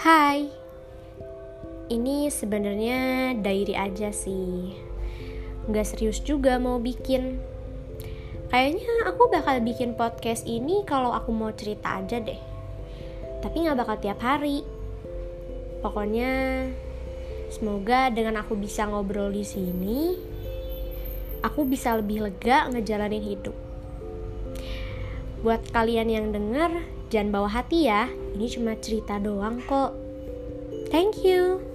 Hai, ini sebenarnya diary aja sih. Nggak serius juga mau bikin. Kayaknya aku bakal bikin podcast ini kalau aku mau cerita aja deh. Tapi nggak bakal tiap hari. Pokoknya semoga dengan aku bisa ngobrol di sini, aku bisa lebih lega ngejalanin hidup. Buat kalian yang denger, jangan bawa hati ya. Ini cuma cerita doang kok. Thank you.